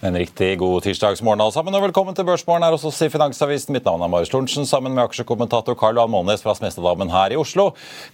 En riktig god tirsdagsmorgen alle sammen, og velkommen til Børsmorgen her hos oss i Finansavisen. Mitt navn er Marius Lorentzen, sammen med aksjekommentator Carl Johan Månes fra Smestadammen her i Oslo.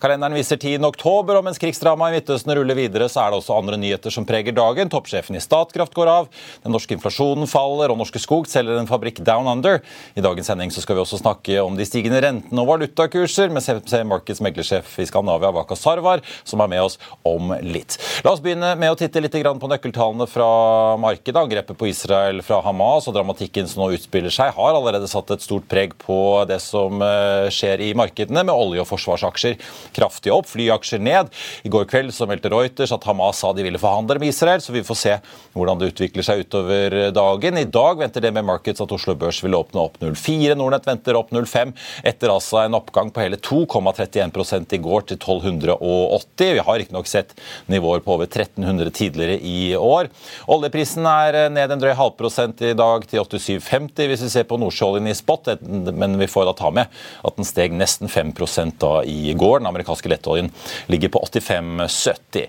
Kalenderen viser 10. oktober, og mens krigsdramaet i Midtøsten ruller videre, så er det også andre nyheter som preger dagen. Toppsjefen i Statkraft går av, den norske inflasjonen faller, og Norske Skog selger en fabrikk Down Under. I dagens sending så skal vi også snakke om de stigende rentene og valutakurser med CMC Markets meglersjef i Skandinavia, Waka Sarvar, som er med oss om litt. La oss begynne med å titte litt på nøkkeltallene fra markedet. Angrepet på Israel fra Hamas og dramatikken som nå utspiller seg, har allerede satt et stort preg på det som eh, skjer i markedene, med olje- og forsvarsaksjer kraftig opp, flyaksjer ned. I går kveld så meldte Reuters at Hamas sa de ville forhandle med Israel, så vi får se hvordan det utvikler seg utover dagen. I dag venter det med Markets at Oslo Børs vil åpne opp 0,4. Nordnett venter opp 0,5, etter altså en oppgang på hele 2,31 i går til 1280. Vi har riktignok sett nivåer på over 1300 tidligere i år. Oljeprisen er ned ned en drøy halvprosent i dag til 87,50 hvis vi ser på nordsjøoljen i spot, men vi får da ta med at den steg nesten 5 da i går. Den amerikanske lettoljen ligger på 85,70.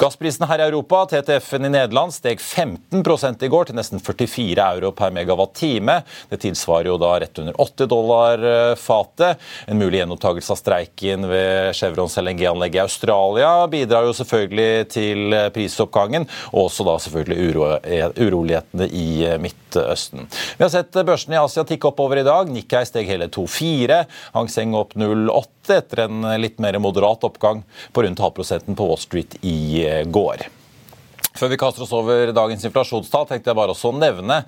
Gassprisen her i Europa, TTF-en i Nederland, steg 15% i går til nesten 44 euro per megawatt-time. Det tilsvarer jo da rett under 80 dollar fatet. En mulig gjenopptakelse av streiken ved Chevrons LNG-anlegg i Australia bidrar jo selvfølgelig til prisoppgangen, og også da selvfølgelig uro, urolighet urolighetene i eh, Midtøsten. Vi har sett børsene i Asia tikke oppover i dag. Nikkei steg hele 2,4. Hang Seng opp 0,8 etter en litt mer moderat oppgang på rundt halvprosenten på Wall Street i eh, går. Før vi kaster oss over dagens inflasjonstall, tenkte jeg bare også å nevne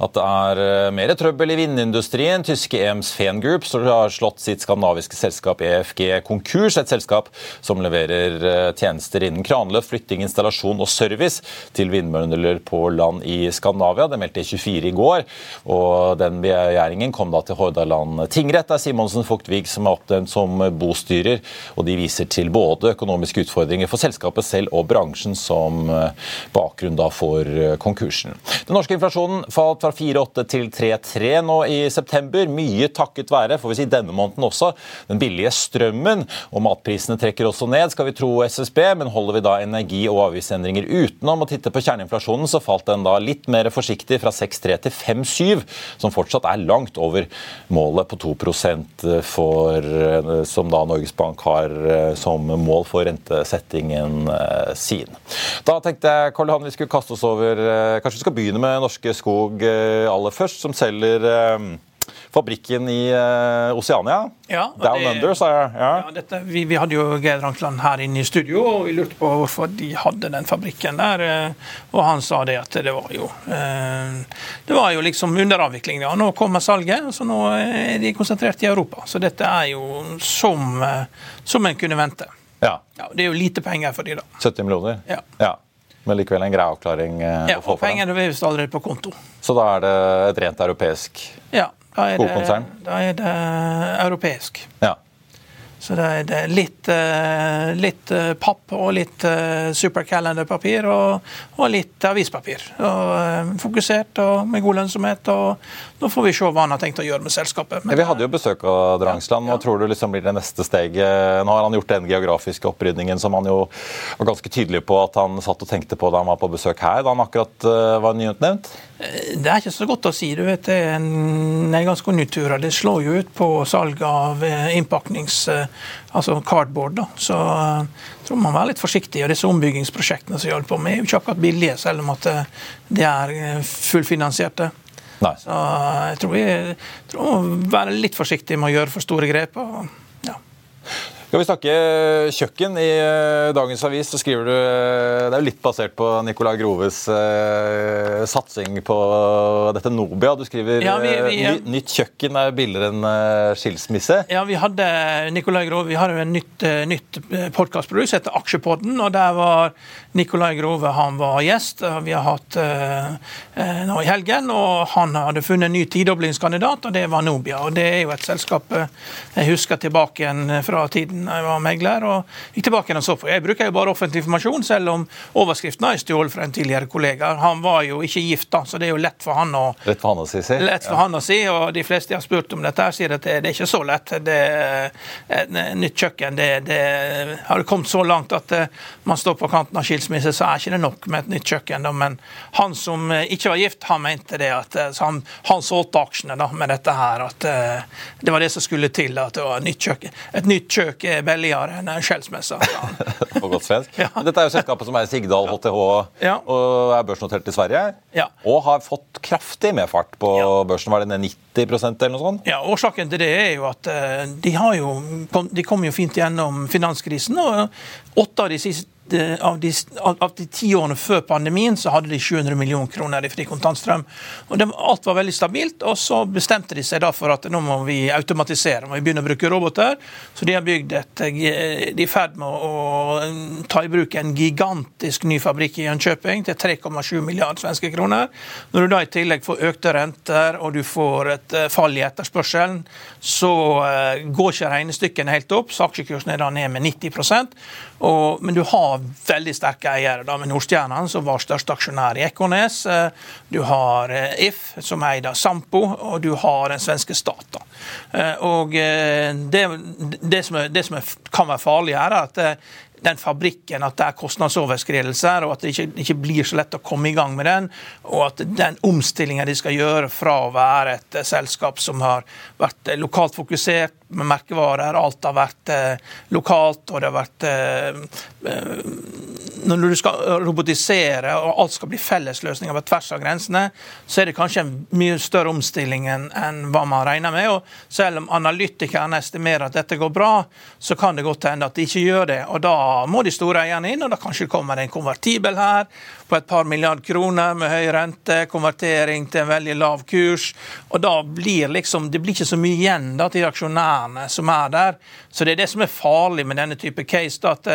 at det er eh, mer trøbbel i vindindustrien. Tyske EMS Fehn Group har slått sitt skandinaviske selskap EFG konkurs. Et selskap som leverer eh, tjenester innen kranløft, flytting, installasjon og service til vindmøller på land i Skandinavia. Det meldte E24 i går. og Den begjæringen kom da til Hordaland tingrett, der Simonsen Fugtvig som er oppnevnt som bostyrer. og De viser til både økonomiske utfordringer for selskapet selv og bransjen som eh, bakgrunn da for eh, konkursen. Den norske inflasjonen falt fra 4,8 til 3,3 nå i september. Mye takket være får vi si denne måneden også, den billige strømmen. og Matprisene trekker også ned, skal vi tro SSB, men holder vi da energi- og avgiftsendringer utenom å titte på kjerneinflasjonen, så falt den da litt mer forsiktig fra 6,3 til 5,7, som fortsatt er langt over målet på 2 for, eh, som da Norges Bank har eh, som mål for rentesettingen sin. Da tenkte jeg Karl Johan, vi skulle kaste oss over eh, Kanskje vi skal begynne med Norske Skog eh, aller først, som selger eh, fabrikken i Oceania. Ja, Down det, Under, sa jeg. Ja. Ja, dette, vi, vi, hadde jo Geir Rankland her inne i studio, og vi lurte på hvorfor de hadde den fabrikken der. Og han sa det at det var jo Det var jo liksom underavvikling. Ja. Nå kommer salget, så nå er de konsentrert i Europa. Så dette er jo som, som en kunne vente. Ja. ja. Det er jo lite penger for de da. 70 millioner? Ja. ja men likevel en grei avklaring eh, ja, å få for Pengene er visst allerede på konto. Så da er det et rent europeisk ja, da er skogkonsern? Det, da er det europeisk. Ja. Så det er, det er litt, eh, litt, eh, papp og litt eh, supercalenderpapir og, og, litt avispapir. Og, fokusert og med god lønnsomhet. og Nå får vi se hva han har tenkt å gjøre med selskapet. Men, vi hadde jo besøk av Drangsland. Hva ja. tror du liksom blir det neste steget? Nå har han gjort den geografiske opprydningen som han jo var ganske tydelig på at han satt og tenkte på da han var på besøk her, da han akkurat var nyutnevnt? Det er ikke så godt å si. du vet, Det er en nedgangskonjunktur. Det slår jo ut på salg av innpaknings altså cardboard. da. Så jeg eh, tror man må være litt forsiktig. og Disse ombyggingsprosjektene som holder på med, er jo ikke akkurat billige, selv om at eh, de er eh, fullfinansierte. Nei. Så jeg tror vi tror må være litt forsiktige med å gjøre for store grep. og ja. Skal vi snakke kjøkken? I eh, dagens avis så skriver du eh, Det er jo litt basert på Nicolai Groves eh, satsing på dette Nobia. Du skriver ja, vi, vi, ja. nytt kjøkken er billigere enn skilsmisse. Ja, vi hadde Nicolai Grove, vi har jo en nytt, nytt podkastprodukt som heter Aksjepodden. og Der var Nicolai Grove han var gjest. Vi har hatt nå i helgen. og Han hadde funnet en ny tidoblingskandidat, og det var Nobia. og Det er jo et selskap jeg husker tilbake igjen fra tiden jeg var megler. og gikk tilbake og så på. Jeg bruker jo bare offentlig informasjon, selv om overskriften er stjålet fra en tidligere kollega. Han var jo ikke gift, da, så det er jo lett for han å Lett for han å si, si. Lett for ja. han å si, og de fleste jeg har spurt om dette, sier at det, det er ikke så lett. Det, et nytt kjøkken det, det har kommet så langt at eh, man står på kanten av skilsmisse, så er ikke det nok med et nytt kjøkken. Da. Men han som eh, ikke var gift, han mente det at eh, han, han solgte aksjene da, med dette her. At det var det som skulle til. at det var et nytt kjøkken. Et nytt kjøkken er billigere enn en skjellsmesse. På godt svensk. Ja. Dette er jo selskapet som er Sigdal HTH ja. og er børsnotert i Sverige. Ja. Og har fått kraftig medfart på børsen. Var det ned 90% eller noe sånt? Ja, Årsaken til det er jo at eh, de, har jo, de kom jo fint gjennom finanskrisen. og åtte av de siste av de, av de, ti årene før pandemien så hadde de 700 millioner kroner i fri kontantstrøm. Og det, Alt var veldig stabilt, og så bestemte de seg da for at nå må vi automatisere. må vi begynne å bruke roboter. Så de har bygd et, de er i ferd med å, ta i bruk en gigantisk ny fabrikk i Jönköping til 3,7 milliarder svenske kroner. Når du da i tillegg får økte renter og du får et eh, fall i etterspørselen, så går ikke regnestykkene helt opp. Aksjekursen er da ned med 90% og, Men du har veldig sterke eiere, da, med Nordstjernen, som var største aksjonær i Ekornes. Eh, du har eh, If, som eier Sampo, og du har den svenske stat. Eh, og det, det, som, er, det som kan være farlig her, er at den fabrikken at det er kostnadsoverskridelser, og at det ikke, ikke, blir så lett å komme i gang med den. Og at den omstillingen de skal gjøre fra å være et selskap som har vært lokalt fokusert, merkevarer. Alt har vært eh, lokalt, og det har vært eh, eh, Når du skal robotisere og alt skal bli fellesløsninger på tvers av grensene, så er det kanskje en mye større omstilling enn, enn hva man regner med. og Selv om analytikerne estimerer at dette går bra, så kan det godt hende at de ikke gjør det. og Da må de store eierne inn, og da kanskje kommer det en konvertibel her på et par milliard kroner med høy rente, konvertering til en veldig lav kurs. og da blir liksom, Det blir ikke så mye igjen da til aksjonærene som er der. Så det er det som er farlig med denne type case. Da, at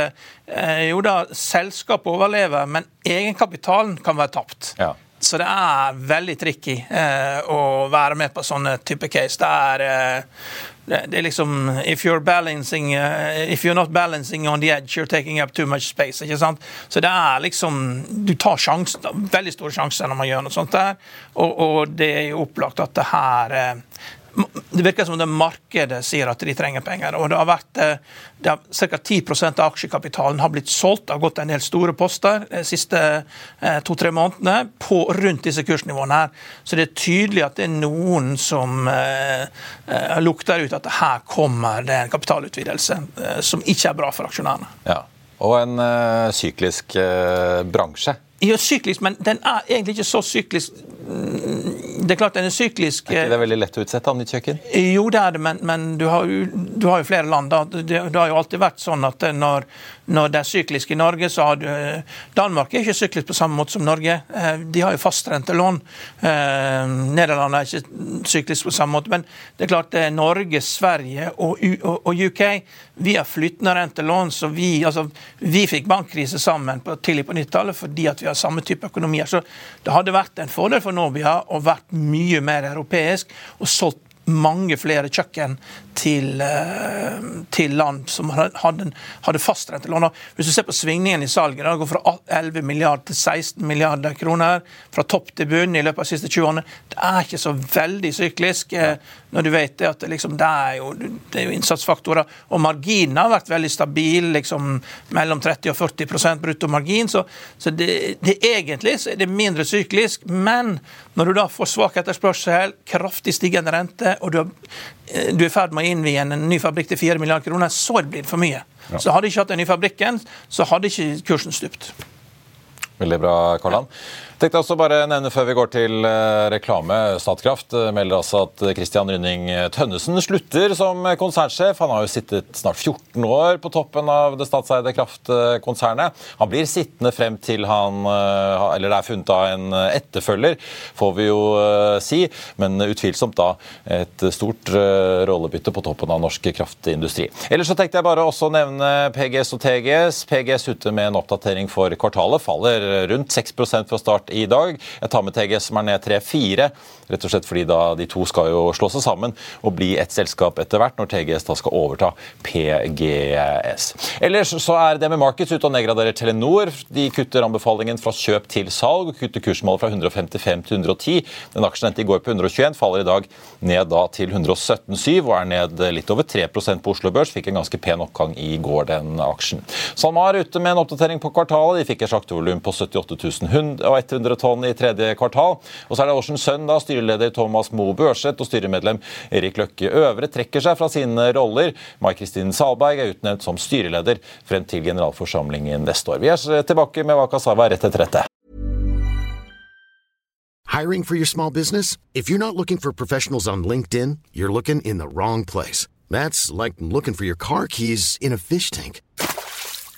eh, jo da, selskapet overlever, men egenkapitalen kan være tapt. Ja. Så det er veldig tricky eh, å være med på sånne type case. Det er, eh, det er liksom if you're, balancing, uh, if you're not balancing on the edge, you're taking up too much space. ikke sant? Så det er liksom Du tar sjans, veldig store sjanser når man gjør noe sånt der. Og, og det er jo opplagt at det her uh, det virker som det markedet sier at de trenger penger. og det har vært eh, Ca. 10% av aksjekapitalen har blitt solgt. Det har gått en del store poster de siste eh, to-tre månedene på rundt disse kursnivåene. her. Så det er tydelig at det er noen som eh, eh lukter ut at her kommer det en kapitalutvidelse eh, som ikke er bra for aksjonærene. Ja. Og en eh, syklisk bransje. Ja, syklisk, men den er egentlig ikke så syklisk det er klart den er syklisk. Er ikke det veldig lett å utsette av nytt kjøkken? Jo, det er det, men, men du, har jo, du, har jo, flere land. da. Det, det, har jo alltid vært sånn at når, når, det er syklisk i Norge, så har du Danmark er ikke syklisk på samme måte som Norge. Eh, de har jo fastrente lån. Nederland er ikke syklisk på samme måte. Men det er klart det er Norge, Sverige og UK vi har flytende rentelån. så Vi, altså, vi fikk bankkrise sammen på, tidlig på 90-tallet fordi at vi har samme type økonomier. Så det hadde vært en fordel for Nobia å vært mye mer europeisk og solgt mange flere kjøkken til, eh, til land som hadde, hadde fastrentelån. Hvis du ser på svingningen i salget, det går fra 11 milliarder til 16 milliarder kroner fra topp til bunn i løpet av de siste 20 årene. Det er ikke så veldig syklisk eh, når du vet at liksom, det, er, jo, det er jo innsatsfaktorer. Og marginen har vært veldig stabil, liksom mellom 30 og 40 bruttomargin. Så, så det, det, egentlig så er det mindre syklisk. Men når du da får svak etterspørsel, kraftig stigende rente, og du, er, du er i ferd med å innvie en ny fabrikk til 4 milliarder kroner, så blir det for mye. Ja. Så hadde ikke hatt den nye fabrikken, så hadde ikke kursen stupt. Veldig bra, Karlan. Tenkte også bare nevne før vi går til eh, reklame. Statkraft eh, melder altså at Christian Rynning Tønnesen slutter som konsernsjef. Han har jo sittet snart 14 år på toppen av det statseide kraftkonsernet. Han blir sittende frem til han eh, Eller det er funnet av en etterfølger, får vi jo si. Men utvilsomt da et stort rollebytte på toppen av norsk kraftindustri. Ellers så tenkte jeg bare også nevne PGS og TGS. PGS ute med en oppdatering for kvartalet. Faller rundt 6% fra start i dag. Jeg tar med TGS som er ned 3-4, rett og slett fordi da de to skal jo slå seg sammen og bli ett selskap etter hvert, når TGS da skal overta PGS. Ellers så er det med Markets ute og nedgraderer Telenor. De kutter anbefalingen fra kjøp til salg og kutter kursmålet fra 155 til 110. Den aksjen endte i går på 121, faller i dag ned da til 117,7 og er ned litt over 3% på Oslo Børs. Fikk en ganske pen oppgang i går, den aksjen. SalMar ute med en oppdatering på kvartalet. De fikk et slaktevolum på 78 100 og 100 100 tonn i tredje kvartal. Og så er det Ocean Sun, da, styreleder Thomas Moe Børseth og styremedlem Erik Løkke Øvre trekker seg fra sine roller. Mai Kristin Salberg er utnevnt som styreleder frem til generalforsamlingen neste år. Vi er tilbake med Wakasawa rett etter dette. Hiring for your small business? If you're not looking for professionals on LinkedIn, you're looking in the wrong place. That's like looking for your car keys in a fish tank.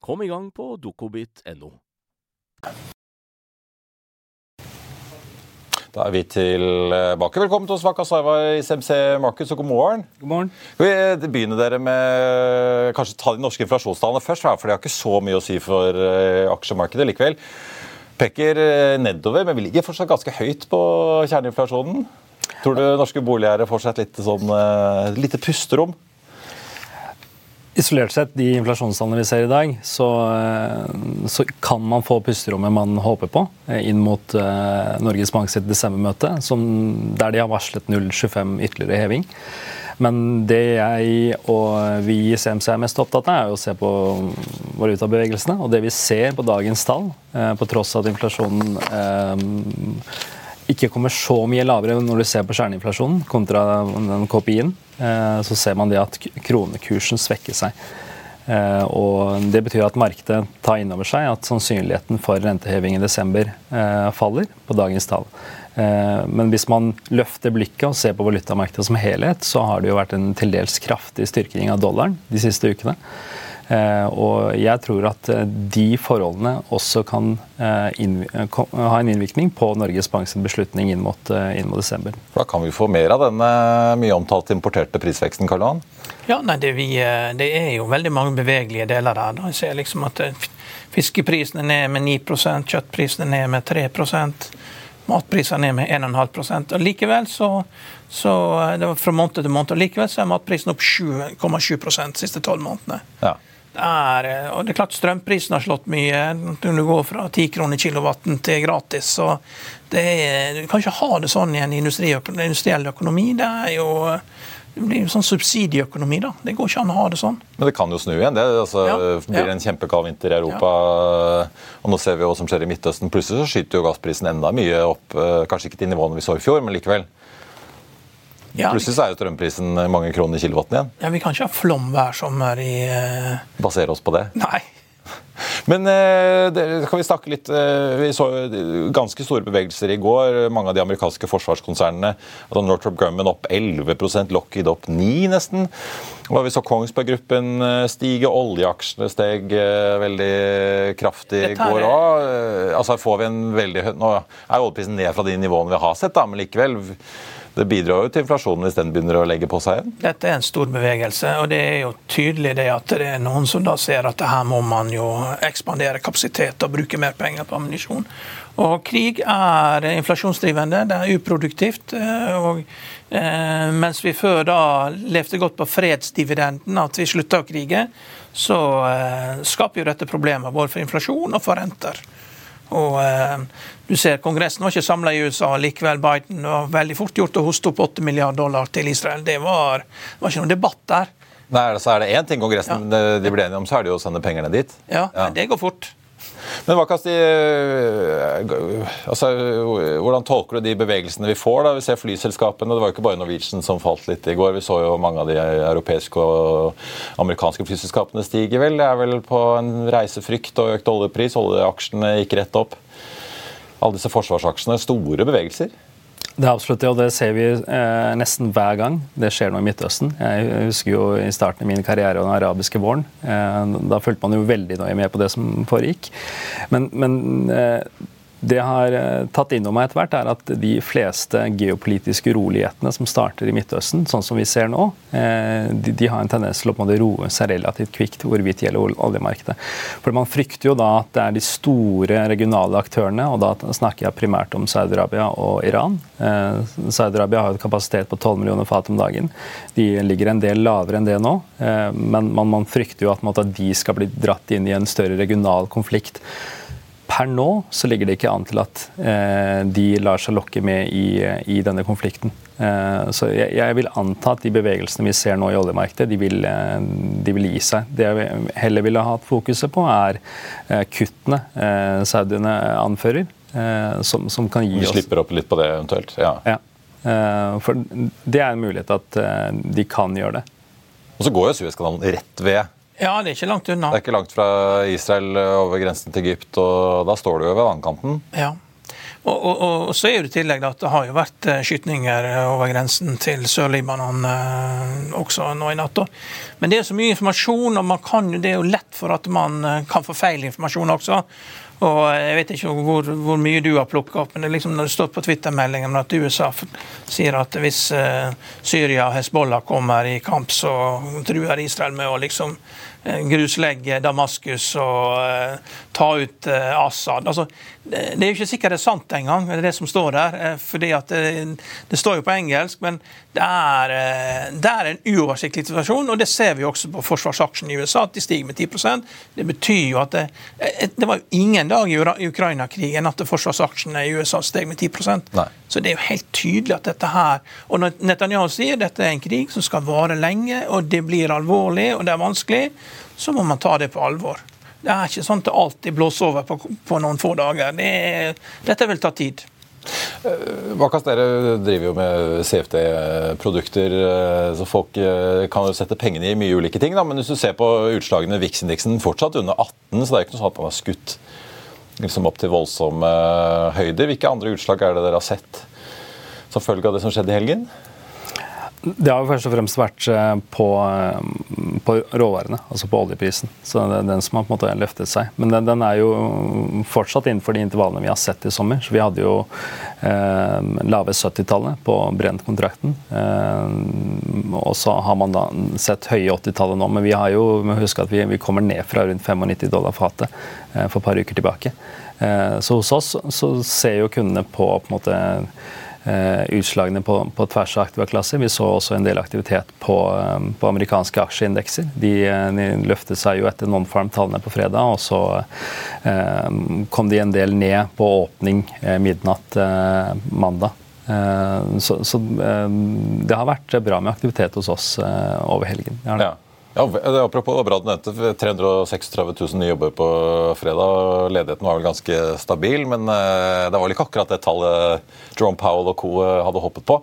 Kom i gang på dokobit.no. Da er vi tilbake. Velkommen til oss, Vaka Saiva i CMC Markets, og god morgen. God morgen. Skal vi begynne dere med kanskje ta de norske inflasjonstallene først, for de har ikke så mye å si for eh, aksjemarkedet likevel. Peker eh, nedover, men vi ligger fortsatt ganske høyt på kjerneinflasjonen. Tror du norske boligeiere får seg et lite, sånn, lite pusterom? Isolert sett, de inflasjonstallene vi ser i dag, så, eh, så, kan man få pusterommet man håper på, eh, inn mot uh, Norges Bank sitt desembermøte, der de har varslet 0,25 ytterligere heving. Men det jeg og vi i CMC er mest opptatt av, er å se på valutabevegelsene. Og det vi ser på dagens tall, på tross av at inflasjonen ikke kommer så mye lavere når du ser på kjerneinflasjonen kontra den KPI-en, eh, så ser man det at kronekursen svekker seg. Eh, og Det betyr at markedet tar inn over seg at sannsynligheten for renteheving i desember eh, faller på dagens tall. Men hvis man løfter blikket og ser på valutamarkedet som helhet, så har det jo vært en til dels kraftig styrking av dollaren de siste ukene. Og jeg tror at de forholdene også kan ha en innvirkning på Norges Banks beslutning inn mot, inn mot desember. Da kan vi få mer av denne mye omtalt importerte prisveksten, Karl Johan? Ja, nei, det, vi, det, er jo veldig mange bevegelige deler der. Da. Jeg ser liksom at Fiskeprisene ned med 9 kjøttprisen er ned med 3% matprisene ned med 1,5% og Likevel så, så det var fra måned til måned, og likevel så er matprisen opp 7,7 de siste tolv månedene. Ja. Det er, og det er klart Strømprisen har slått mye. Når du går fra 10 kroner kilowatten til gratis. så det er, Du kan ikke ha det sånn i en industriell økonomi. Det er jo det blir jo sånn subsidieøkonomi, da. Det går ikke an å ha det sånn. Men det kan jo snu igjen. Det altså, ja. blir ja. en kjempekald vinter i Europa. Ja. Og nå ser vi hva som skjer i Midtøsten. Plutselig så skyter jo gassprisen enda mye opp. Eh, kanskje ikke til nivåene vi så i fjor, men likevel. Ja, Plutselig så er jo strømprisen mange kroner i kilowatten igjen. Ja, Vi kan ikke ha flom hver sommer i uh... Basere oss på det? Nei. Men eh, kan vi snakke litt eh, Vi så ganske store bevegelser i går. Mange av de amerikanske forsvarskonsernene. Altså Northrop Grumman opp 11% Lockheed opp 9 nesten. Og vi så Kongsberg Gruppen eh, stige, oljeaksjene steg veldig kraftig i går òg. Altså får vi en veldig Nå er oljeprisen ned fra de nivåene vi har sett, da, men likevel det bidrar jo til inflasjonen hvis den begynner å legge på seg igjen? Dette er en stor bevegelse, og det er jo tydelig det at det er noen som da ser at her må man jo ekspandere kapasitet og bruke mer penger på ammunisjon. Og krig er inflasjonsdrivende, det er uproduktivt. Eh, og eh, mens vi før da levde godt på fredsdividenden, at vi slutta å krige, så eh, skaper jo dette problemer både for inflasjon og for renter. Og eh, du ser Kongressen var ikke samla i USA, likevel Biden var veldig fort gjort å hoste opp 8 milliarder dollar til Israel. Det var, det var ikke noen debatt der. Nei, så er det én ting Kongressen ja. de ble enige om, så er det jo å sende pengene dit. Ja, ja. det går fort. Men hva kan si, eh, altså, Hvordan tolker du de bevegelsene vi får? da? Vi ser flyselskapene. Det var jo ikke bare Norwegian som falt litt i går. Vi så jo mange av de europeiske og amerikanske flyselskapene stige vel. Det er vel på en reisefrykt og økt oljepris. Oljeaksjene gikk rett opp. Alle disse forsvarsaksjene. Store bevegelser. Det er absolutt det, og det ser vi eh, nesten hver gang det skjer noe i Midtøsten. Jeg husker jo i starten av min karriere og den arabiske våren. Eh, da fulgte man jo veldig nøye med på det som foregikk. Men, men eh, det jeg har eh, tatt inn over meg etter hvert, er at de fleste geopolitiske urolighetene som starter i Midtøsten, sånn som vi ser nå, eh, de, har en tendens til å roe seg relativt kvikt hvorvidt det gjelder oljemarkedet. For Man frykter jo da at det er de store regionale aktørene, og da snakker jeg primært om Saudi-Arabia og Iran. Eh, Saudi-Arabia har jo kapasitet på 12 millioner fat om dagen. De ligger en del lavere enn det nå, men man, frykter jo at de skal bli dratt inn i en større regional konflikt per nå så ligger det ikke an til at eh, de lar seg lokke med i, i denne konflikten. Eh, så jeg, jeg, vil anta at de bevegelsene vi ser nå i oljemarkedet, de vil, eh, de vil gi seg. Det jeg heller ville hatt fokuset på, er eh, kuttene eh, saudiene anfører. Eh, som, som, kan gi oss Vi slipper opp litt på det eventuelt? Ja. ja. For det er en mulighet at de kan gjøre det. Og så går jo Suezkanalen rett ved ja, det er ikke langt unna. Det er ikke langt fra Israel over grensen til Egypt, og da står du jo ved vannkanten. Ja. Og, og, og, så er det i tillegg at det har jo vært eh, skytninger over grensen til Sør-Libanon eh, også nå i natt. Men det er så mye informasjon, og kan, det er jo lett for at man eh, kan få feil informasjon også. Og Jeg vet ikke hvor, hvor mye du har plukka opp, men det er liksom når det står på Twitter-meldingen at USA sier at hvis Syria og Hezbollah kommer i kamp, så truer Israel med å liksom Eh, gruslegge Damaskus og uh, ta ut uh, Assad. Altså, det, er jo ikke sikkert det er sant engang, det er det som står der. Fordi at det, det, står jo på engelsk, men det er, det er, en uoversiktlig situasjon. Og det ser vi også på forsvarsaksjen i USA, at de stiger med 10% Det betyr jo at det, det var jo ingen dag i Ukraina-krigen at forsvarsaksjene i USA steg med 10 Nei. Så det er jo helt tydelig at dette her Og når Netanyahu sier dette er en krig som skal vare lenge, og det blir alvorlig og det er vanskelig, så må man ta det på alvor. Det er ikke sånn at det alltid blåser over på, på noen få dager. Det dette vil ta tid. Vakas, eh, dere driver jo med CFD-produkter, eh, så folk eh, kan jo sette pengene i mye ulike ting. Da. Men hvis du ser på utslagene VIX-indeksen fortsatt under 18, så det er ikke noe sånn at man har skutt liksom opp til voldsomme høyder. Hvilke andre utslag er det dere har sett som følge av det som skjedde i helgen? Det har jo først og fremst vært eh, på, eh, på råvarene, altså på oljeprisen. Så det er den som har på en måte løftet seg. Men den, den, er jo fortsatt innenfor de intervallene vi har sett i sommer. Så vi hadde jo eh, lave 70-tallet på Brent-kontrakten. Eh, og så har man da sett høye 80-tallet nå, men vi har jo husk at vi, vi, kommer ned fra rundt 95 dollar fatet eh, for et par uker tilbake. Eh, så hos oss så ser jo kundene på på en måte utslagene på, på tvers av aktive klasser. Vi så også en del aktivitet på, eh, på amerikanske aksjeindekser. De, eh, de, løftet seg jo etter non-farm-tallene på fredag, og så eh, kom de en del ned på åpning eh, midnatt eh, mandag. så, så det har vært bra med aktivitet hos oss over helgen. Ja. Ja, Apropos bra du nevnte, 336 000 nye jobber på fredag. Ledigheten var vel ganske stabil, men eh, det var vel ikke akkurat det tallet Jerome Powell og co. Eh, hadde håpet på?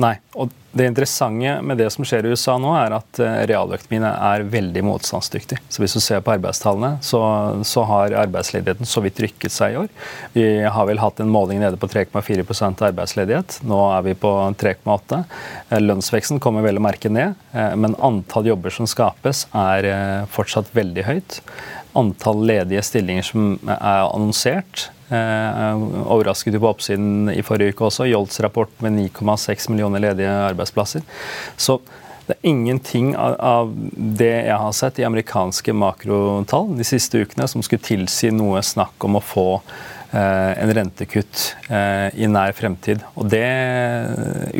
Nei. og Det interessante med det som skjer i USA nå, er at eh, realøkonomien er veldig motstandsdyktig. Så Hvis du ser på arbeidstallene, så, så, har arbeidsledigheten så vidt rykket seg i år. Vi har vel hatt en måling nede på 3,4% arbeidsledighet. Nå er vi på 3,8. Eh, lønnsveksten kommer vel å merke ned, eh, men antall jobber som skapes, er fortsatt veldig høyt. Antall ledige stillinger som er annonsert, Eh, overrasket jo på oppsiden i forrige uke også. Jolts rapport med 9,6 millioner ledige arbeidsplasser. Så det er ingenting av, det jeg har sett i amerikanske makrotall de siste ukene som skulle tilsi noe snakk om å få eh, en rentekutt eh, i nær fremtid. Og Det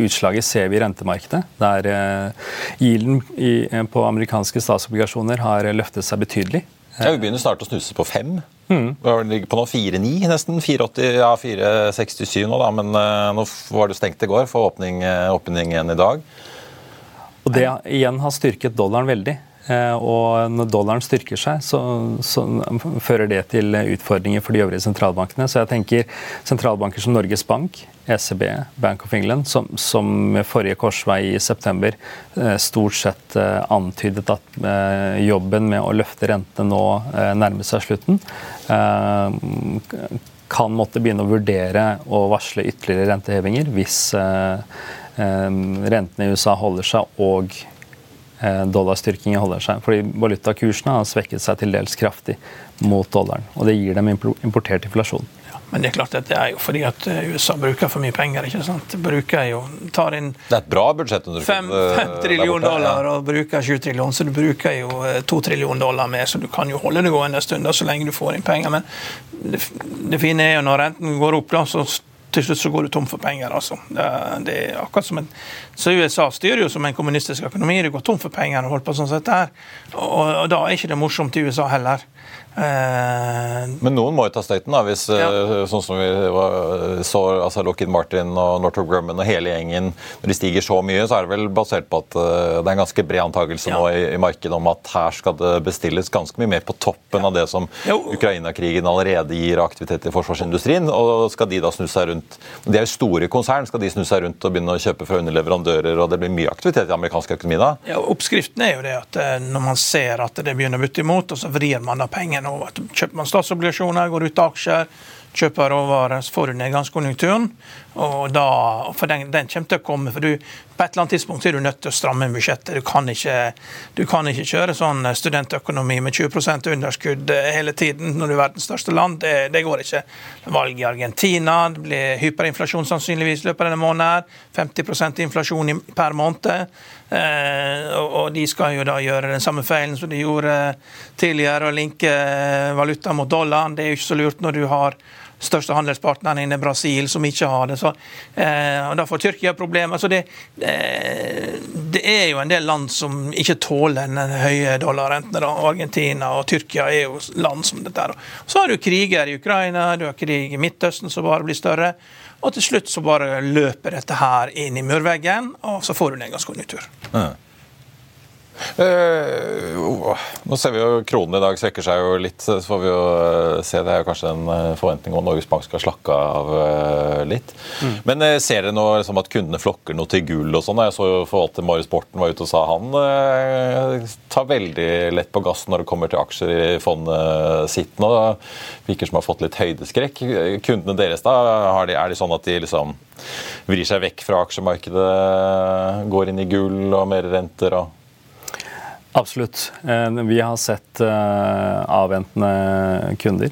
utslaget ser vi i rentemarkedet, der yielden på amerikanske statsobligasjoner har løftet seg betydelig. Ja, Vi begynner snart å snuse på fem. Mm. Ligger på nå 4,9 nesten. 4,80, ja 4,67 nå, da. Men uh, nå var det stengt i går for åpning, uh, åpning igjen i dag. Og det igjen har styrket dollaren veldig. Uh, og når dollaren styrker seg, så, så, fører det til utfordringer for de øvrige sentralbankene. Så jeg tenker sentralbanker som Norges Bank, ECB, Bank of England, som, som med forrige korsvei i september eh, stort sett eh, antydet at eh, jobben med å løfte rentene nå nærmer seg slutten, kan måtte begynne å vurdere å varsle ytterligere rentehevinger hvis rentene i USA holder seg og dollarstyrkingen holder seg. Fordi valutakursene har svekket seg til dels kraftig mot dollaren. Og det gir dem importert inflasjon. Men det er klart at det er jo fordi at eh, USA bruker for mye penger. ikke sant? Bruker jo, tar inn Det er et bra budsjett. Fem, fem trillion dollar og bruker sju trillion, så du bruker jo eh, to trillion dollar mer. Så du kan jo holde det gående en stund så lenge du får inn penger. Men det, det fine er jo når renten går opp, da, så til slutt så går du tom for penger. altså. Det, det er akkurat som en, Så USA styrer jo som en kommunistisk økonomi. Du går tom for penger og holder på sånn sett der. Og, og da er ikke det morsomt i USA heller. Eh, Men noen må jo ta støyten, da, hvis ja. Eh, sånn som vi så altså Lockheed Martin og Northrop Grumman og hele gjengen Når de stiger så mye, så er det vel basert på at uh, det er en ganske bred antakelse ja. nå i, i, markedet om at her skal det bestilles ganske mye mer på toppen ja. av det som Ukraina-krigen allerede gir aktivitet i forsvarsindustrien. Og skal de da snu seg rundt De er jo store konsern, skal de snu seg rundt og begynne å kjøpe fra underleverandører, og det blir mye aktivitet i amerikansk økonomi da? Ja, Oppskriften er jo det at når man ser at det begynner å butte imot, og så vrir man da pengene over. Kjøper man statsobligasjoner, går ut av aksjer, kjøper råvarer, får du nedgangskonjunkturen. Og da, for den, den, kommer til å komme. for du, På et eller annet tidspunkt er du nødt til å stramme budsjettet. Du kan ikke, du kan ikke kjøre sånn studentøkonomi med 20% underskudd hele tiden når du er verdens største land. Det, det, går ikke. Valg i Argentina, det blir hyperinflasjon sannsynligvis i løpet av denne måneden. 50 inflasjon per måned. Eh, og de skal jo da gjøre den samme feilen som de gjorde tidligere, å linke valuta mot dollaren. Det er jo ikke så lurt når du har største handelspartneren inne Brasil som ikke har det. Så, eh, og Da får Tyrkia problemer. Så det, eh, det, er jo en del land som ikke tåler den høye dollarrentene. Argentina og Tyrkia er jo land som dette. Så har du kriger i Ukraina, du har krig i Midtøsten som bare blir større. Og til slutt så bare løper dette her inn i murveggen, og så får du nedgangskonjunktur. Ja. Uh, nå ser vi jo Kronen i dag svekker seg jo litt, så får vi jo uh, se. Det er jo kanskje en uh, forventning om Norges Bank skal slakke av litt. Mm. Men ser dere nå liksom, at kundene flokker noe til gull og sånn? Jeg så jo forvalter Marius Borten var ute og sa han tar veldig lett på gassen når det kommer til aksjer i fondet sitt nå. Virker som har fått litt høydeskrekk. Kundene deres, da, de, er de sånn at de liksom vrir seg vekk fra aksjemarkedet, går inn i gull og mer renter? og Absolutt. Eh, vi har sett eh, avventende kunder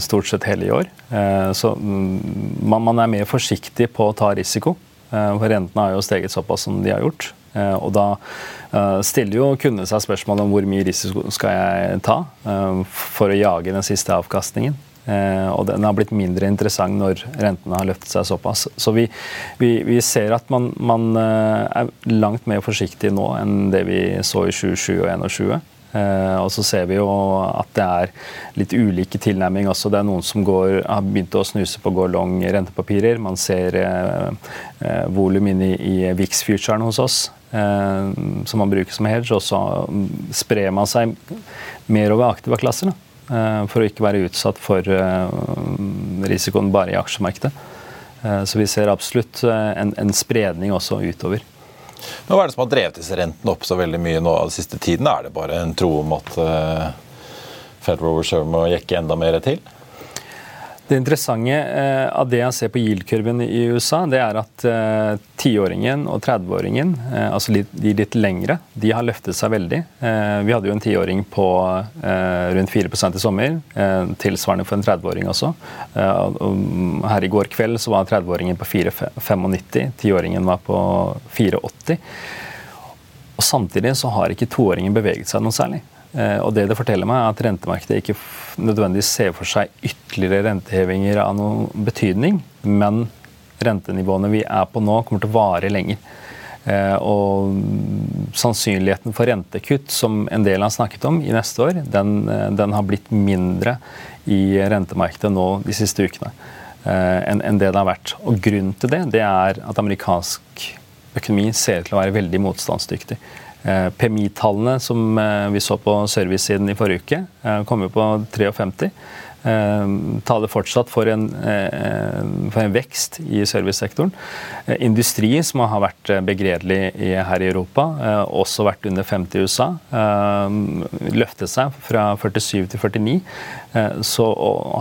stort sett hele i år. Eh, så mm, man er mer forsiktig på å ta risiko. For rentene har jo steget såpass som de har gjort. Og da stiller jo kundene seg spørsmål om hvor mye risiko skal jeg ta for å jage den siste avkastningen. Eh, og den har blitt mindre interessant når rentene har løftet seg såpass. Så vi, vi, vi ser at man, man, eh, er langt mer forsiktig nå enn det vi så i 2020 og 2021. Eh, og så ser vi jo at det er litt ulike tilnærming også. Det er noen som går, har begynt å snuse på gå long rentepapirer. Man ser eh, volum inn i, i VIX-futuren hos oss, som man bruker som hedge. Og så sprer man seg mer over aktiva klasser. Da. Eh, for å ikke være utsatt for eh, risikoen bare i aksjemarkedet. Eh, så vi ser absolutt en, en spredning også utover. Men Hva er det som har drevet disse rentene opp så veldig mye nå den siste tiden? Er det bare en tro om at Federal Reserve må jekke enda mer til? Det interessante eh, av det jeg ser på yield-kurven i USA, det er at eh, tiåringen og 30-åringen, eh, altså de litt lengre, de har løftet seg veldig. Vi hadde jo en tiåring på rundt 4 i sommer, tilsvarende for en 30-åring også. Her i går kveld så var 30-åringen på 4,95, tiåringen var på 4,80. Og Samtidig så har ikke toåringen beveget seg noe særlig. Eh, og det det forteller meg, er at rentemarkedet ikke nødvendigvis ser for seg ytterligere rentehevinger av noen betydning, men rentenivåene vi er på nå, kommer til å vare lenger. Eh, og sannsynligheten for rentekutt, som en del har snakket om i neste år, den, eh, den har blitt mindre i rentemarkedet nå de siste ukene enn en det det har vært. Og grunnen til det, det er at amerikansk økonomi ser ut til å være veldig motstandsdyktig. Eh, PMI-tallene som eh, vi så på servicesiden i forrige uke, kom jo på 53. Taler fortsatt for en, for en vekst i servicesektoren. Industri, som har vært begredelig her i Europa, også vært under 50 i USA, løftet seg fra 47 til 49. Så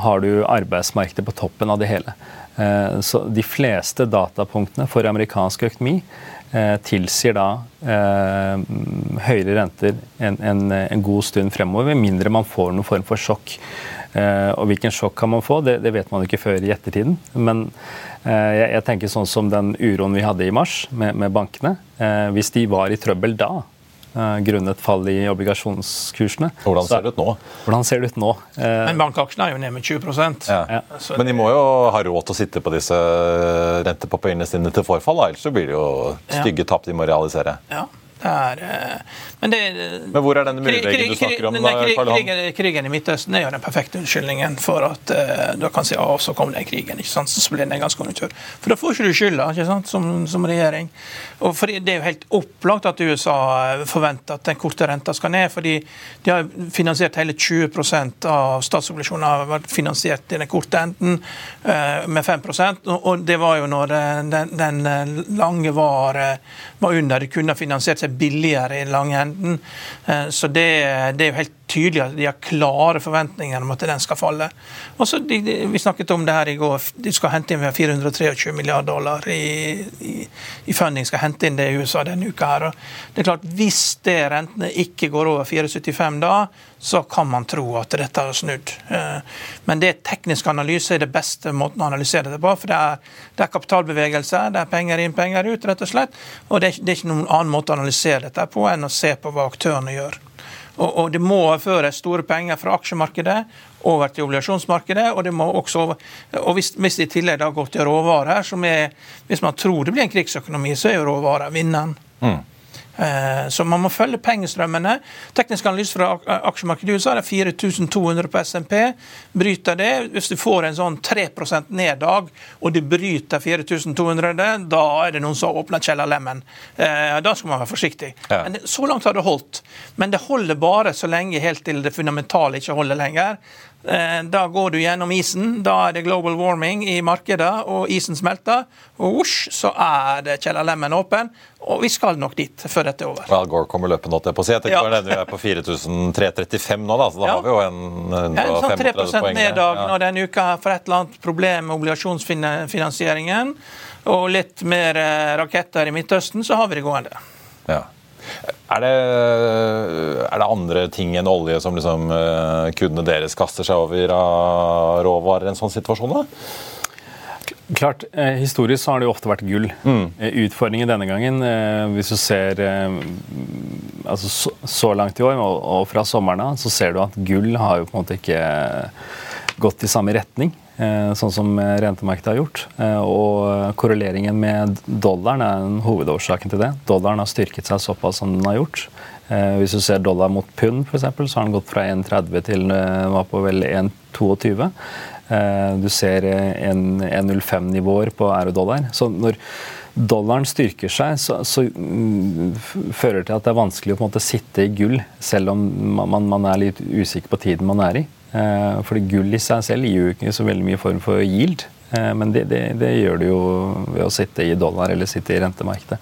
har du arbeidsmarkedet på toppen av det hele. Så de fleste datapunktene for amerikansk økonomi Eh, tilsier da eh, høyere renter en, en, en, god stund fremover, med mindre man får noen form for sjokk. Eh, og hvilken sjokk kan man få, det, det vet man ikke før i ettertiden. Men eh, jeg, jeg, tenker sånn som den uroen vi hadde i mars med, med bankene. Eh, hvis de var i trøbbel da, Eh, grunnet fall i obligasjonskursene. Hvordan ser det ut nå? Hvordan ser det ut nå? Eh, Men bankaksjene er jo ned med 20 ja. Ja. Men de må jo ha råd til å sitte på disse rentepapirene sine til forfall, ellers så blir det jo stygge tap de må realisere. Ja. Det er, eh, men, det, men hvor er denne murveggen du snakker om? da, krig, krigen, krigen, i Midtøsten er jo den perfekte unnskyldningen for at uh, du kan si av, så kom den krigen. ikke sant? Så blir det nedgangskonjunktur. For da får ikke du skylda ikke sant? Som, som, regjering. Og for Det er jo helt opplagt at USA eh, forventer at den korte renta skal ned. fordi de har finansiert hele 20% av statsobligasjonene har vært finansiert i den korte enden uh, med 5% og det var jo når den, den lange var, var under. De kunne finansiert seg billigere i lange enden. Eh, så det, det, er jo helt tydelig at de har klare forventninger om at den skal falle. Også, de, de, Vi snakket om det her i går. De skal hente inn 423 milliarder dollar i, i, i, funding. skal hente inn det i USA denne uka. her. Og det er klart, Hvis det rentene ikke går over 4,75 da, så kan man tro at dette har snudd. Eh, men det teknisk analyse er det beste måten å analysere det på. For det er, det er kapitalbevegelse, det er penger inn, penger ut, rett og slett. Og det er, det er ikke noen annen måte å analysere dette på enn å se på hva aktørene gjør. Og, og det må overføres store penger fra aksjemarkedet over til obligasjonsmarkedet. Og det må også, og hvis, hvis det i tillegg da går til råvarer, som er Hvis man tror det blir en krigsøkonomi, så er jo råvarer vinneren. Mm. Eh, så man må følge pengestrømmene. Teknisk analyse fra aksjemarkedet i USA er 4200 på SMP. Bryter det, hvis du får en sånn 3% neddag, og du bryter 4200, da er det noen som åpner kjellerlemmen. Eh, da skal man være forsiktig. Ja. Men så langt har det holdt. Men det holder bare så lenge helt til det fundamentale ikke holder lenger. Eh, da går du gjennom isen. Da er det global warming i markedet, og isen smelter. Og osj, så er det kjellerlemmen åpen. Og vi skal nok dit før dette er over. Al Gore kommer løpende, holdt jeg på å si. Jeg tenker ja. Vi er på 4335 nå, da, så da ja. har vi jo en 135 ja, sånn 3 neddag ja. nå denne uka for et eller annet problem med obligasjonsfinansieringen. Og litt mer eh, raketter i Midtøsten, så har vi det gående. Ja. Er det, er det, andre ting enn olje som liksom, uh, kundene deres kaster seg over av råvarer i en sånn situasjon? da? Klart, eh, Historisk så har det jo ofte vært gull. Mm. Eh, utfordringen denne gangen, eh, hvis du ser eh, altså så, langt i år og, og fra sommeren av, så ser du at gull har jo på en måte ikke gått i samme retning. Eh, sånn som rentemarkedet har gjort. Eh, og korreleringen med dollaren er en hovedårsaken til det. Dollaren har styrket seg såpass som den har gjort. Eh, hvis du ser dollar mot pund, f.eks., så har den gått fra 1,30 til var på vel 1,22. Du ser 1,05-nivåer på eurodollar. Så når dollaren styrker seg, så, så mm, fører det til at det er vanskelig å måte sitte i gull, selv om man, man er litt usikker på tiden man er i. Eh, fordi gull i seg selv gir jo ikke så veldig mye form for yield. Eh, men det, det, det, gjør det jo ved å sitte i dollar eller sitte i rentemarkedet.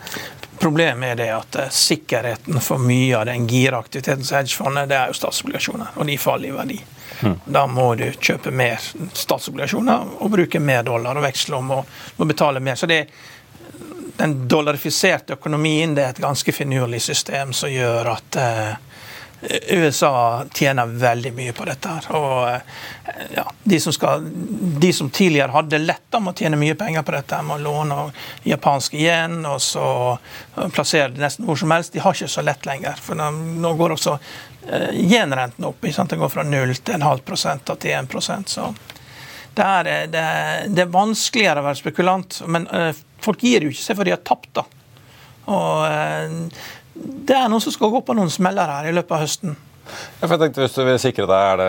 Problemet er det at eh, sikkerheten for mye av den giraktiviteten som hedgefondet, det er jo statsobligasjoner, og de faller i verdi. Mm. Da må du kjøpe mer statsobligasjoner og bruke mer dollar og veksle om og, og betale mer. Så det, den dollarifiserte økonomien det er et ganske finurlig system som gjør at eh, USA tjener veldig mye på dette. her, og eh, ja, de, som skal, de som tidligere hadde lett om å tjene mye penger på dette, med å låne japansk igjen og så plassere det nesten hvor som helst, de har ikke så lett lenger. For nå går også uh, gjenrenten opp. Sant? Det går fra 0 til en halv prosent til 1% så det er, eh, det, det er, vanskeligere å være spekulant. Men uh, folk gir jo ikke seg for de har tapt. da. Og det er noen som skal gå på noen smeller her i løpet av høsten. Ja, jeg tenkte Hvis du vil sikre deg, det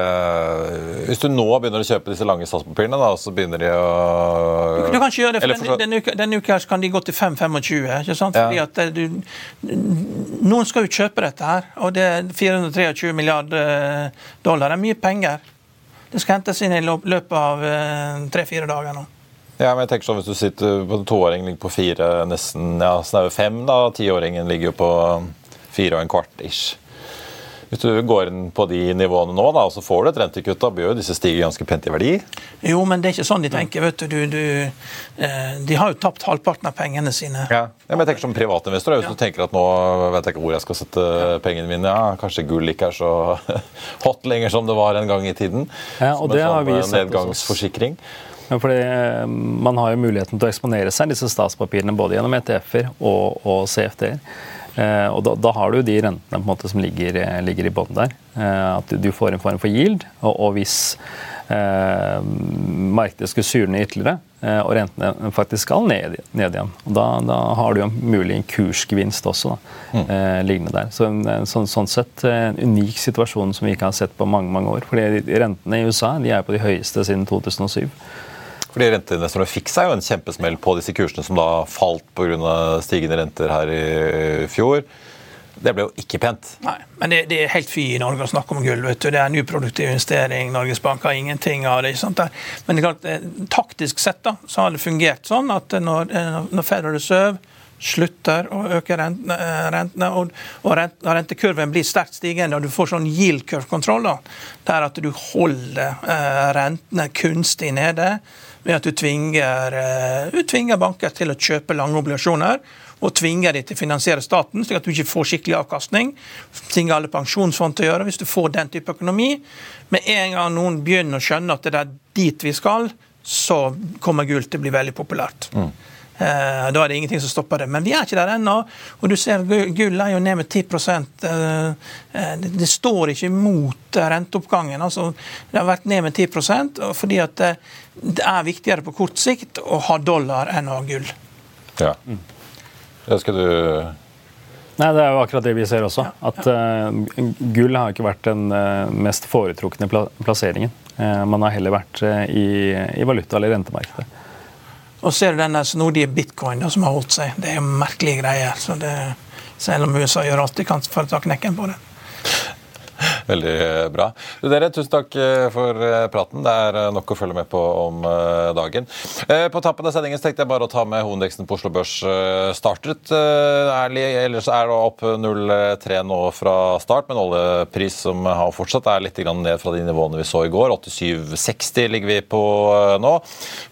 Hvis du nå begynner å kjøpe disse lange statspapirene, da, så begynner de å Du kan ikke gjøre det, for denne, denne, uka, denne uka kan de gå til 5-25. ikke sant? Fordi at eh, du, Noen skal jo kjøpe dette her, og det er 423 milliarder eh, dollar. Det er mye penger. Det skal hentes inn i løpet av eh, tre-fire dager nå. Ja, men jeg tenker sånn, Hvis du sitter på en toåring ligger på fire, nesten ja, snaue fem, da, tiåringen ligger jo på fire og en kvart ish. Hvis du går inn på de nivåene nå, da, og så får du et rentekutt, da bør jo disse stige ganske pent i verdi? Jo, men det er ikke sånn de tenker. vet du. du, du eh, de har jo tapt halvparten av pengene sine. Ja, ja men jeg tenker Som privatinvestor, hvis ja. du tenker at nå vet jeg ikke hvor jeg skal sette pengene mine, ja, kanskje gull ikke er så hot lenger som det var en gang i tiden. Ja, og som det har vi sånn sett nedgangsforsikring. Fordi eh, Man har jo muligheten til å eksponere seg disse statspapirene både gjennom ETF-er og, og CFD-er. Eh, og da, da, har du de rentene på en måte som ligger, eh, ligger i bånn der. Eh, at du får en form for yield. Og, og hvis eh, markedet skulle surne ytterligere, eh, og rentene faktisk skal ned, ned igjen, og da, da, har du jo mulig en kursgevinst også da, mm. liggende der. Så en, sånn, sånn, sett en unik situasjon som vi ikke har sett på mange mange år. fordi Rentene i USA de er på de høyeste siden 2007. Fordi Renteinvestorene fikk seg jo en kjempesmell på disse kursene som da falt pga. stigende renter her i fjor. Det ble jo ikke pent. Nei, men det, det er helt fy i Norge å snakke om gull. vet du. Det er en uproduktiv investering. Norges Bank har ingenting av det. ikke Sant? Men det er klart, eh, taktisk sett da, så har det fungert sånn at når, eh, når Federal Reserve slutter å øke rentene, eh, og, og rentekurven blir sterkt stigende, og du får sånn yield curve-kontroll, der at du holder rentene kunstig nede ved at du tvinger, eh, du tvinger banker til å kjøpe lange obligasjoner og tvinger de til å finansiere staten, slik at du ikke får skikkelig avkastning. Ting alle pensjonsfond til å gjøre hvis du får den type økonomi. Med en gang noen begynner å skjønne at det er dit vi skal, så kommer gull til å bli veldig populært. Mm. Eh, da er det ingenting som stopper det. Men vi er ikke der ennå. Og du ser gull er jo ned med 10 eh, eh, Det står ikke imot renteoppgangen. altså Det har vært ned med 10% fordi at det er viktigere på kort sikt å ha dollar enn å ha gull. Ja. Det skal du Nei, Det er jo akkurat det vi ser også. At uh, gull har ikke vært den uh, mest foretrukne pla plasseringen. Uh, man har heller vært i, i, valuta- eller rentemarkedet. Og ser du den snodige bitcoin som har holdt seg. Det er merkelige greier. så det, Selv om USA gjør alt de kan for å ta knekken på det. Veldig bra. Dere, tusen takk eh, for eh, praten. Det er eh, nok å følge med på om dagen. På tappen av sendingen tenkte jeg bare å ta med hovedindeksen på Oslo Børs startet ærlig, ellers er det opp 0,3 nå fra start, men oljepris som har fortsatt er litt ned fra de nivåene vi så i går. 87,60 ligger vi på nå.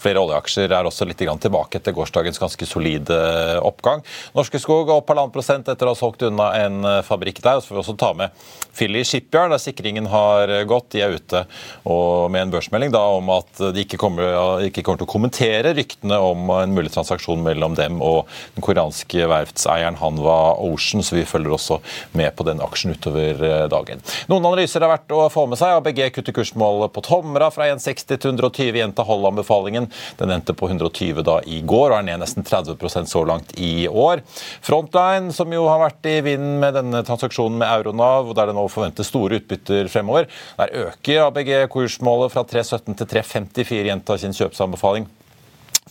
Flere oljeaksjer er også litt tilbake etter gårsdagens ganske solide oppgang. Norske Skog opp halvannen prosent etter å ha solgt unna en fabrikk der. Så får vi også ta med Philly Shipyard, der sikringen har gått. De er ute med en børsmelding da, om at de ikke kommer, ikke kommer, til å kommentere ryktene om en mulig transaksjon mellom dem og den koreanske verftseieren Hanwa Ocean, så vi følger også med på den aksjen utover eh, dagen. Noen analyser er verdt å få med seg. ABG kutter kursmålet på Tomra fra 1,60 til 120 gjenta holde-anbefalingen. Den endte på 120 da i går og er ned nesten 30% så langt i år. Frontline, som jo har vært i vinden med denne transaksjonen med Euronav, der det nå forventes store utbytter fremover. Der øker ABG kursmålet fra 3,17 til 3,54, gjentar sin kjøpsanbefaling.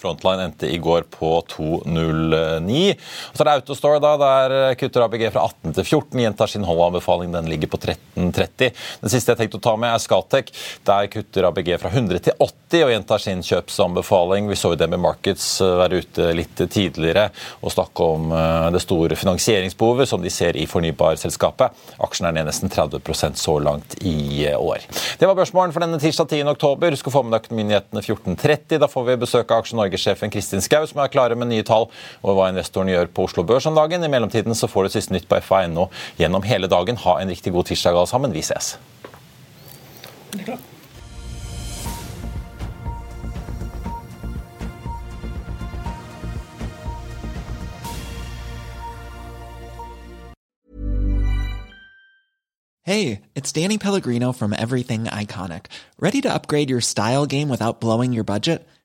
Frontline endte i går på 2,09. Og så er det Autostore, da, der kutter ABG fra 18 til 14. Gjentar sin holdanbefaling, den ligger på 13,30. Den siste jeg tenkte å ta med, er Scatec. Der kutter ABG fra 100 til 80 og gjentar sin kjøpsanbefaling. Vi så jo med Markets eh, være ute litt tidligere og snakke om eh, det store finansieringsbehovet som de ser i fornybarselskapet. Aksjen er ned nesten 30% så langt i eh, år. Det var børsmålen for denne tirsdag 10. oktober. Husk å få med deg Økonominyhetene 14.30. Da får vi besøk av Aksje Norge-sjefen Kristin Skau, som er klare med nye tall over hva investoren gjør på Oslo Børs om dagen. I mellomtiden så får du siste nytt på FA.no gjennom hele dagen. Ha en riktig god tirsdag alle sammen. Vi ses. Hey, it's Danny Pellegrino from Everything Iconic. Ready to upgrade your style game without blowing your budget?